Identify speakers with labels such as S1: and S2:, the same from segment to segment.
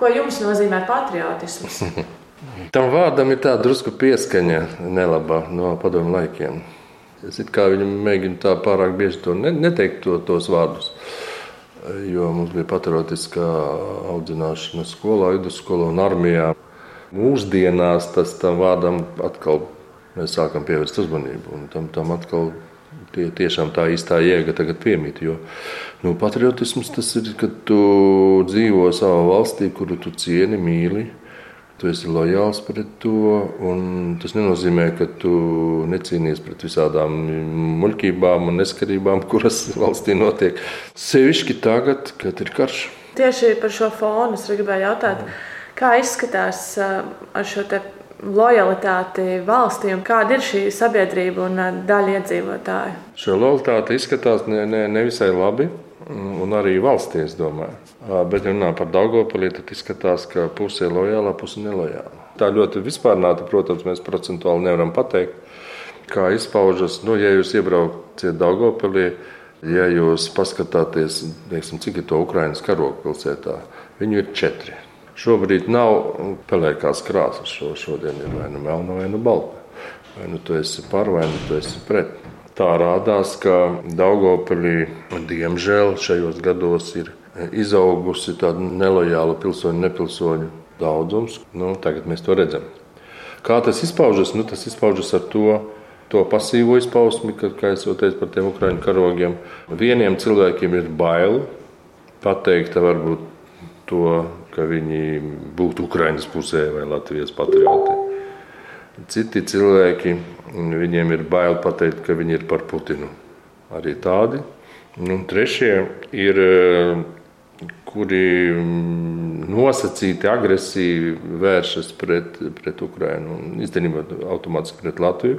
S1: Ko jums nozīmē patriotisms?
S2: Tam vārdam ir tāda drusku pieskaņa nelaba no padomu laikiem. Es kā viņi mēģina tā pārāk bieži to ne, neteikt to, tos vārdus. Jo mums bija patriotiskā audzināšana skolā, vidusskolā un armijā. Mūsdienās tas tam vārdam atkal mēs sākam pievērst uzmanību. Tam, tam atkal tie, tiešām tā īstā jēga tagad piemīt. Jo nu, patriotisms tas ir, kad tu dzīvo savā valstī, kuru tu cieni, mīli tu esi lojāls pret to. Tas nenozīmē, ka tu necīnījies pret visādām muļķībām un neskarībām, kuras valstī notiek. Sevišķi tagad, kad ir karš.
S1: Tieši par šo fonu es gribēju jautāt, kā izskatās uh, ar šo lojalitāti valstī un kāda ir šī sabiedrība un uh, daļa iedzīvotāju?
S2: Šo lojalitāti izskatās ne, ne, nevisai labi un arī valstī, es domāju. Bet, ja runā par Dārgopili, tad izskatās, ka puse ir lojāla, puse nelojāla. Tā ļoti vispārnāta, protams, mēs procentuāli nevaram pateikt, kā izpaužas. Nu, ja jūs iebraucat Dārgopilī, ja jūs paskatāties, teiksim, cik ir to Ukraiņas karogu pilsētā, viņu ir četri. Šobrīd nav pelēkās krāsas. Šo, šodien ir vai nu melna, vai nu balta. Vai nu tu esi par, vai nu tu esi pret. Tā rādās, ka Daugopilī diemžēl šajos gados ir izaugusi tāda nelojāla pilsoņu, nepilsoņu daudzums. Nu, tagad mēs to redzam. Kā tas izpaužas? Nu, tas izpaužas ar to, to pasīvo izpausmi, kad, kā jau teicu par tiem ukraiņu karogiem. Vieniem cilvēkiem ir bail pateikt, varbūt to, ka viņi būtu Ukraiņas pusē vai Latvijas patrioti. Citi cilvēki Viņiem ir bail pateikt, ka viņi ir par Putinu. Arī tādi. Un trešie ir, kuri nosacīti agresīvi vēršas pret, pret Ukrajinu un īstenībā automātiski pret Latviju.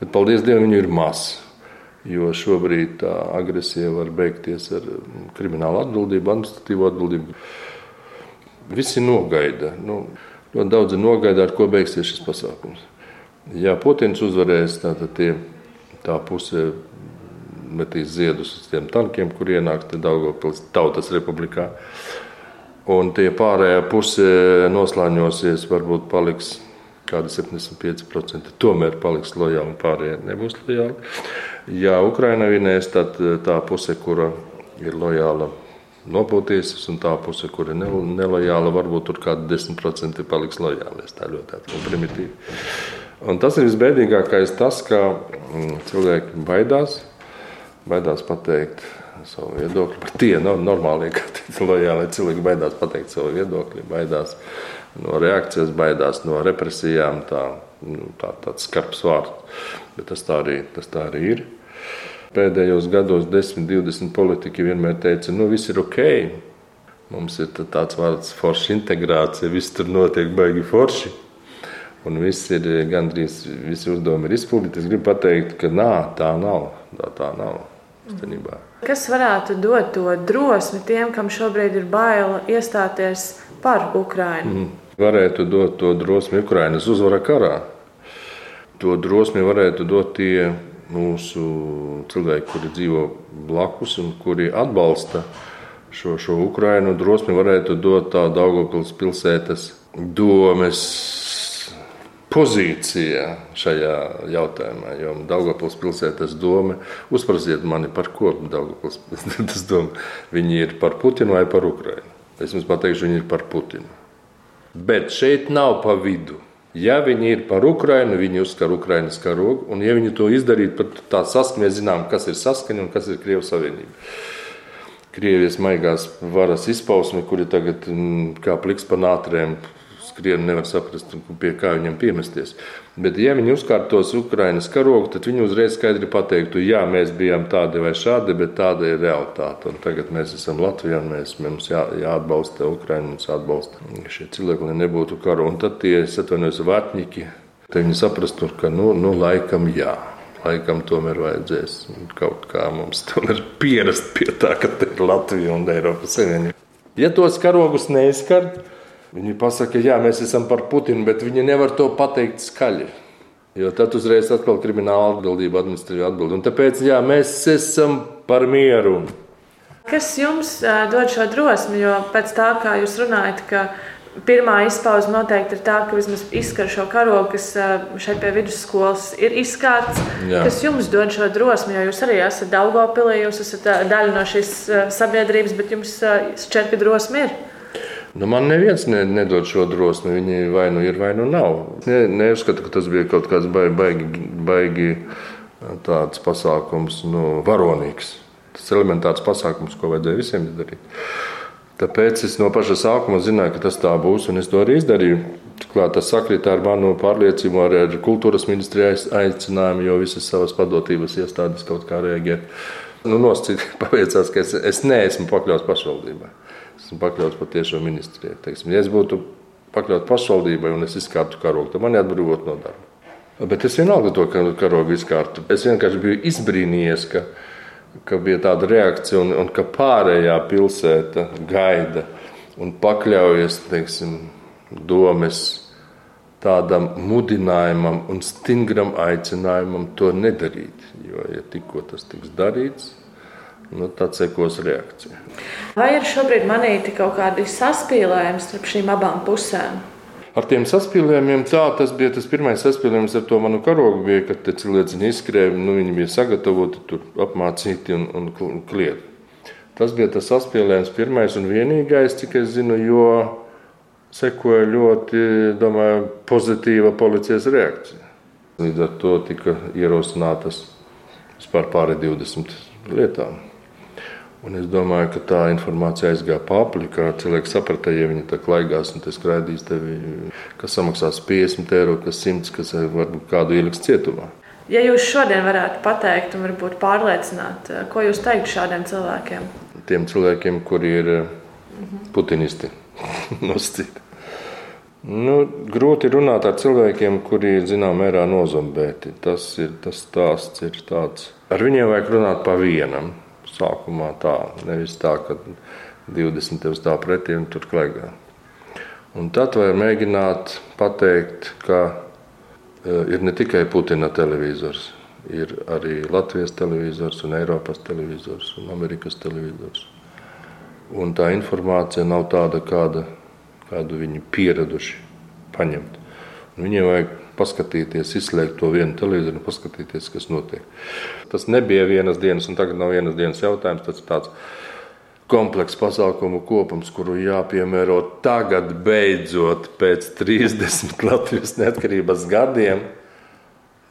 S2: Bet, paldies Dievam, viņi ir maz. Jo šobrīd tā agresija var beigties ar kriminālu atbildību, administratīvu atbildību. Visi nogaida. Nu, ļoti daudzi nogaida, ar ko beigsies šis pasākums. Ja Putins uzvarēs, tad tie, tā puse metīs ziedus uz tiem tankiem, kur ienāks Daugopils Tautas republikā. Un tie pārējā puse noslēņosies, varbūt paliks kādi 75%. Tomēr paliks lojāli un pārējie nebūs lojāli. Ja Ukraina vinēs, tad tā puse, kura ir lojāla, nopūtīsies, un tā puse, kur ir nelojāla, varbūt tur kādi 10% paliks lojāli. Tā ļoti primitīvi. Un tas ir visbēdīgākais, tas, ka mm, cilvēki baidās, baidās pateikt savu viedokli. Par tie no, normālie, kā lojāli cilvēki baidās pateikt savu viedokli, baidās no reakcijas, baidās no represijām. Tā, nu, tā, tāds skarbs vārds, bet tas tā arī, tas tā arī ir. Pēdējos gados 10, 20 politiķi vienmēr teica, nu, viss ir ok. Mums ir tāds vārds forša integrācija, viss tur notiek baigi forši un viss ir gandrīz visi uzdevumi ir izpildīti. Es gribu pateikt, ka nā, tā nav. Tā, tā nav. Stenībā.
S1: Kas varētu dot to drosmi tiem, kam šobrīd ir bail iestāties par Ukrajinu? Mm.
S2: Varētu dot to drosmi Ukraiņas uzvara karā. To drosmi varētu dot tie mūsu cilvēki, kuri dzīvo blakus un kuri atbalsta šo, šo Ukrainu. Drosmi varētu dot tā Daugopils pilsētas domes pozīcija šajā jautājumā. Jo Daugopils pilsētas doma, uzprasiet mani par ko Daugopils pilsētas doma. Viņi ir par Putinu vai par Ukrainu. Es jums pateikšu, viņi ir par Putinu. Bet šeit nav pa vidu. Ja viņi ir par Ukrajinu, viņi uzskar Ukraiņas karogu, un ja viņi to izdarītu, tad tā saskaņa, mēs zinām, kas ir saskaņa un kas ir Krievijas Savienība. Krievijas maigās varas izpausme, kuri tagad mm, kā pliks pa nātrēm skrien, nevar saprast, pie kā viņam piemesties. Bet, ja viņi uzkārtos Ukraiņas karogu, tad viņi uzreiz skaidri pateiktu, jā, mēs bijām tādi vai šādi, bet tāda ir realitāte. Un tagad mēs esam Latvijā, mēs, mums jā, jāatbalsta Ukraiņa, mums jāatbalsta šie cilvēki, lai nebūtu karu. Un tad tie, es atvainojos, vatņiki, tad viņi saprastu, ka, nu, nu laikam jā. Laikam tomēr vajadzēs kaut kā mums pierast pie tā, ka te ir Latvija un Eiropas Savienība. Ja tos karogus neizskar, Viņi pasaka, jā, mēs esam par Putinu, bet viņi nevar to pateikt skaļi. Jo tad uzreiz atkal krimināla atbildība, administratīva atbildība. Un tāpēc jā, mēs esam par mieru.
S1: Kas jums dod šo drosmi? Jo pēc tā, kā jūs runājat, ka Pirmā izpausme noteikti ir tā, ka vismaz izskar šo karogu, kas šeit pie vidusskolas ir izskārts, Jā. kas jums dod šo drosmi, jo jūs arī esat Daugopilī, jūs esat daļa no šīs sabiedrības, bet jums šķiet, ka drosmi ir.
S2: Nu, man neviens ne, nedod šo drosmi. Viņi vai nu ir, vai nu nav. Ne, neuzskatu, ka tas bija kaut kāds baigi, baigi, baigi tāds pasākums, nu, varonīgs. Tas elementārs pasākums, ko vajadzēja visiem darīt. Tāpēc es no paša sākuma zināju, ka tas tā būs, un es to arī izdarīju. Turklāt tas sakrita ar manu pārliecību, arī ar kultūras ministrijas aicinājumu, jo visas savas padotības iestādes kaut kā reaģē. Nu, Nosacīt, paveicās, ka es, es neesmu pakļauts pašvaldībai. Esmu pakļauts patiešām ministrijai. Teiksim, ja es būtu pakļauts pašvaldībai un es izkārtu karogu, tad man jāatbrīvot no darba. Bet es vienalga to karogu izkārtu. Es vienkārši biju izbrīnījies, ka ka bija tāda reakcija un, un ka pārējā pilsēta gaida un pakļaujas teiksim, domes tādam mudinājumam un stingram aicinājumam to nedarīt. Jo, ja tikko tas tiks darīts, nu, tad sekos reakcija.
S1: Vai ir šobrīd manīti kaut kādi saspīlējumi starp šīm abām pusēm?
S2: ar tiem saspīlējumiem. Tā tas bija tas pirmais saspīlējums ar to manu karogu, bija, kad cilvēki izskrēja, nu, viņi bija sagatavoti, tur apmācīti un, un klieti. Tas bija tas saspīlējums pirmais un vienīgais, cik es zinu, jo sekoja ļoti domāju, pozitīva policijas reakcija. Līdz ar to tika ierosinātas vispār pāri 20 lietām. Un es domāju, ka tā informācija aizgāja pāri, ka cilvēki saprata, ja viņi tā klaigās un skraidīs tevi, kas samaksās 50 eiro, kas 100, kas varbūt kādu ieliks cietumā.
S1: Ja jūs šodien varētu pateikt un varbūt pārliecināt, ko jūs teiktu šādiem cilvēkiem?
S2: Tiem cilvēkiem, kuri ir mhm. putinisti nosacīti. Nu, grūti runāt ar cilvēkiem, kuri ir zināmā mērā nozombēti. Tas ir tas stāsts, ir tāds. Ar viņiem vajag runāt pa vienam sākumā tā, nevis tā, ka 20 tev stāv pretī un tur klaigā. Un tad var mēģināt pateikt, ka e, ir ne tikai Putina televizors, ir arī Latvijas televizors, un Eiropas televizors un Amerikas televizors. Un tā informācija nav tāda, kāda, kādu viņi pieraduši paņemt. Un viņiem vajag paskatīties, izslēgt to vienu televizoru un paskatīties, kas notiek. Tas nebija vienas dienas, un tagad nav vienas dienas jautājums. Tas ir tāds komplekss pasākumu kopums, kuru jāpiemēro tagad, beidzot, pēc 30 Latvijas neatkarības gadiem.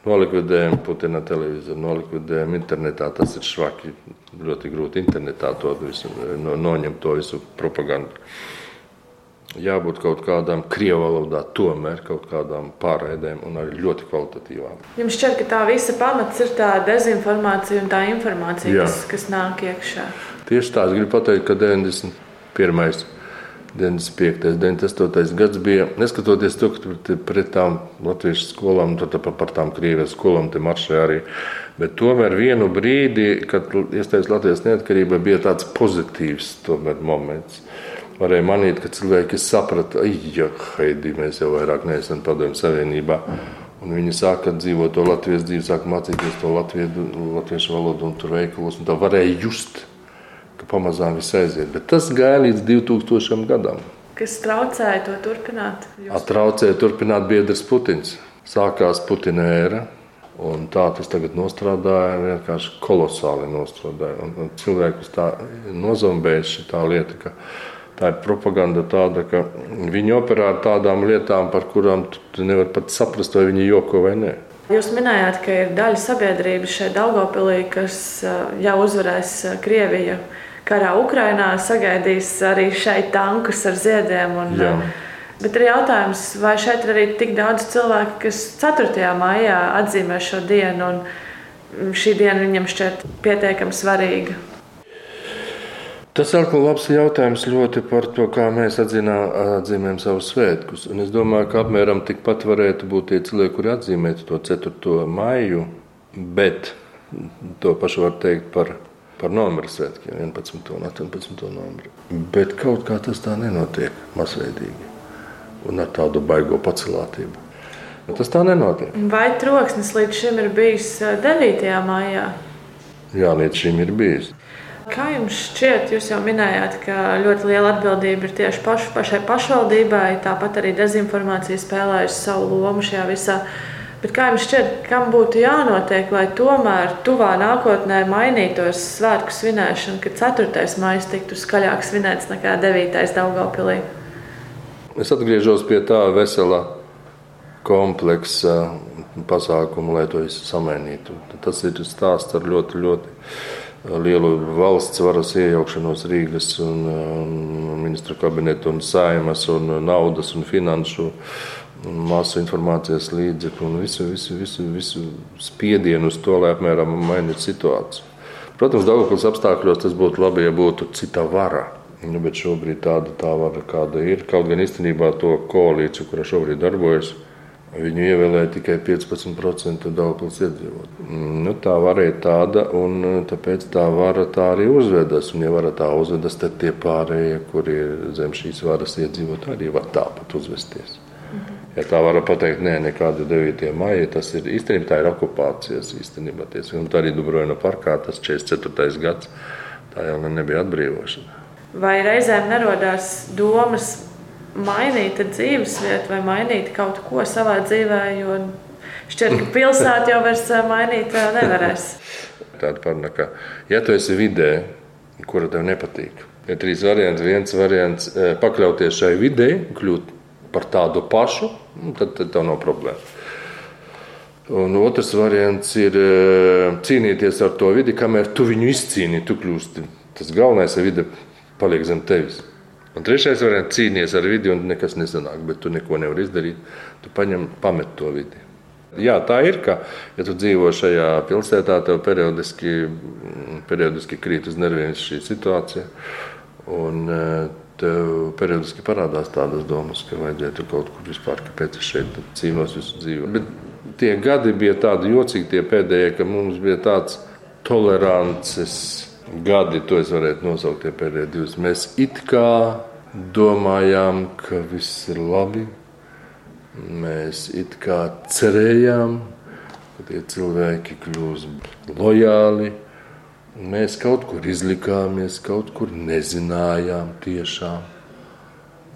S2: Nolikvidējam Putina televizoru, nolikvidējam internetā. Tas ir švaki. Ļoti grūti internetā to visu, no, noņemt to visu propagandu jābūt kaut kādām krievu valodā, tomēr kaut kādām pārraidēm un arī ļoti kvalitatīvām.
S1: Jums šķiet, ka tā visa pamats ir tā dezinformācija un tā informācija, Jā. kas, kas nāk iekšā.
S2: Tieši tā, es gribu pateikt, ka 91. 95. un 98. gads bija neskatoties to, ka pret tām latviešu skolām, tad par tām krievijas skolām te maršē arī. Bet tomēr vienu brīdi, kad iestājas Latvijas neatkarība, bija tāds pozitīvs tomēr, moments varēja manīt, ka cilvēki saprata, ka Haidī mēs jau vairāk neesam padomju savienībā. Un viņi sāka dzīvot to latviešu dzīvi, sāka mācīties to latviešu, latviešu valodu un tur veikalos. Un tā varēja just, ka pamazām viss aiziet. Bet tas gāja līdz 2000 gadam.
S1: Kas traucēja to turpināt?
S2: Jūs... Traucēja turpināt biedrs Putins. Sākās Putina ēra. Un tā tas tagad nostrādāja, vienkārši kolosāli nostrādāja. Un, un cilvēkus tā nozombēja šī lieta, ka Tā ir propaganda tāda, ka viņi operē ar tādām lietām, par kurām tu nevari pat saprast, vai viņi joko vai nē.
S1: Jūs minējāt, ka ir daļa sabiedrības šeit Daugopilī, kas jau uzvarēs Krieviju karā Ukrainā, sagaidīs arī šeit tankus ar ziediem. Un, Jā. Bet ir jautājums, vai šeit ir arī tik daudz cilvēku, kas 4. maijā atzīmē šo dienu, un šī diena viņam šķiet pietiekami svarīga.
S2: Tas atkal labs jautājums ļoti par to, kā mēs atzīmējam savus svētkus. Un es domāju, ka apmēram tikpat varētu būt tie cilvēki, kuri atzīmētu to 4. maiju, bet to pašu var teikt par, par novembra svētkiem, 11. un 18. novembri. Bet kaut kā tas tā nenotiek masveidīgi un ar tādu baigo pacelātību. Tas tā nenotiek.
S1: Vai troksnis līdz šim ir bijis 9. maijā?
S2: Jā, līdz šim ir bijis.
S1: Kā jums šķiet, jūs jau minējāt, ka ļoti liela atbildība ir tieši pašu, pašai pašvaldībai, tāpat arī dezinformācija spēlējusi savu lomu šajā visā. Bet kā jums šķiet, kam būtu jānotiek, lai tomēr tuvā nākotnē mainītos svētku svinēšana, ka 4. maija tiktu skaļāk svinēts nekā 9. Daugopilī?
S2: Es atgriežos pie tā veselā kompleksa pasākumu, lai to visu samainītu. Tas ir stāsts ar ļoti, ļoti lielu valsts varas iejaukšanos Rīgas un, un ministra kabineta un saimas un naudas un finanšu masu informācijas līdzekļu un visu, visu, visu, visu spiedienu uz to, lai apmēram mainītu situāciju. Protams, Daugavpils apstākļos tas būtu labi, ja būtu cita vara. Nu, bet šobrīd tāda tā vara, kāda ir. Kaut gan īstenībā to koalīciju, kurā šobrīd darbojas, Viņu ievēlēja tikai 15% Daugpils iedzīvotāju. Nu, tā varēja tāda, un eh, tāpēc tā vara tā arī uzvedas. Un, ja vara tā uzvedas, tad tie pārējie, kuri zem šīs varas iedzīvot, arī var tāpat uzvesties. Mhm. Ja tā var pateikt, nē, nekāda 9. maija, tas ir īstenībā tā ir okupācijas īstenībā. Tā arī Dubrovina parkā tas 44. gads, tā jau nebija atbrīvošana.
S1: Vai reizēm nerodās domas mainīt dzīvesvietu vai mainīt kaut ko savā dzīvē, jo šķiet, ka pilsēta jau vairs mainīt nevarēs.
S2: Tāda paruna, ka, ja tu esi vidē, kura tev nepatīk, ir trīs varianti. Viens variants pakļauties šai vidē, kļūt par tādu pašu, nu, tad, tad tev nav problēma. Un otrs variants ir cīnīties ar to vidi, kamēr tu viņu izcīni, tu kļūsti. Tas galvenais ir vide paliek zem tevis. Un trešais variants - cīnīties ar vidi, un nekas nesanāk, bet tu neko nevari izdarīt. Tu paņem, pamet to vidi. Jā, tā ir, ka, ja tu dzīvo šajā pilsētā, tev periodiski, periodiski krīt uz nerviem šī situācija. Un, e, Tev periodiski parādās tādas domas, ka vajadzētu kaut kur vispār, kāpēc es šeit cīnos visu dzīvi. Bet tie gadi bija tādi jocīgi, tie pēdējie, ka mums bija tāds tolerances gadi, to es varētu nosaukt tie pēdējie divas. Mēs it kā domājām, ka viss ir labi. Mēs it kā cerējām, ka tie cilvēki kļūs lojāli. Mēs kaut kur izlikāmies, kaut kur nezinājām tiešām.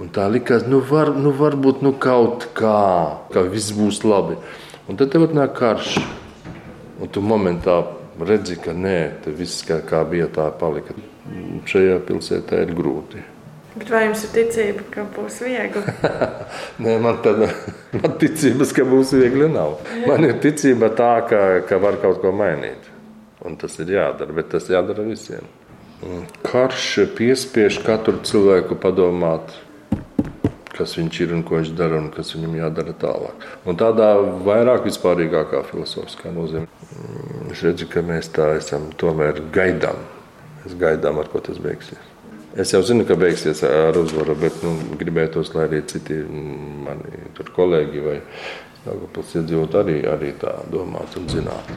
S2: Un tā likās, nu, var, nu varbūt nu kaut kā, ka viss būs labi. Un tad tev nāk karš. Un tu momentā redzi, ka nē, viss kā, kā bija, tā palika. Šajā pilsētā ir grūti.
S1: Bet vai jums ir ticība, ka būs viegli?
S2: Nē, man tāda man ticības, ka būs viegli, nav. Jā. Man ir ticība tā, ka, ka var kaut ko mainīt. Un tas ir jādara, bet tas jādara visiem. Karš piespiež katru cilvēku padomāt, kas viņš ir un ko viņš dara un kas viņam jādara tālāk. Un tādā vairāk vispārīgākā filozofiskā nozīmē. Es redzu, ka mēs tā esam tomēr gaidām. Mēs gaidām, ar ko tas beigsies. Es jau zinu, ka beigsies ar uzvaru, bet nu, gribētos, lai arī citi mani kolēģi vai Dārgopils iedzīvot arī, arī tā domāt un zināt.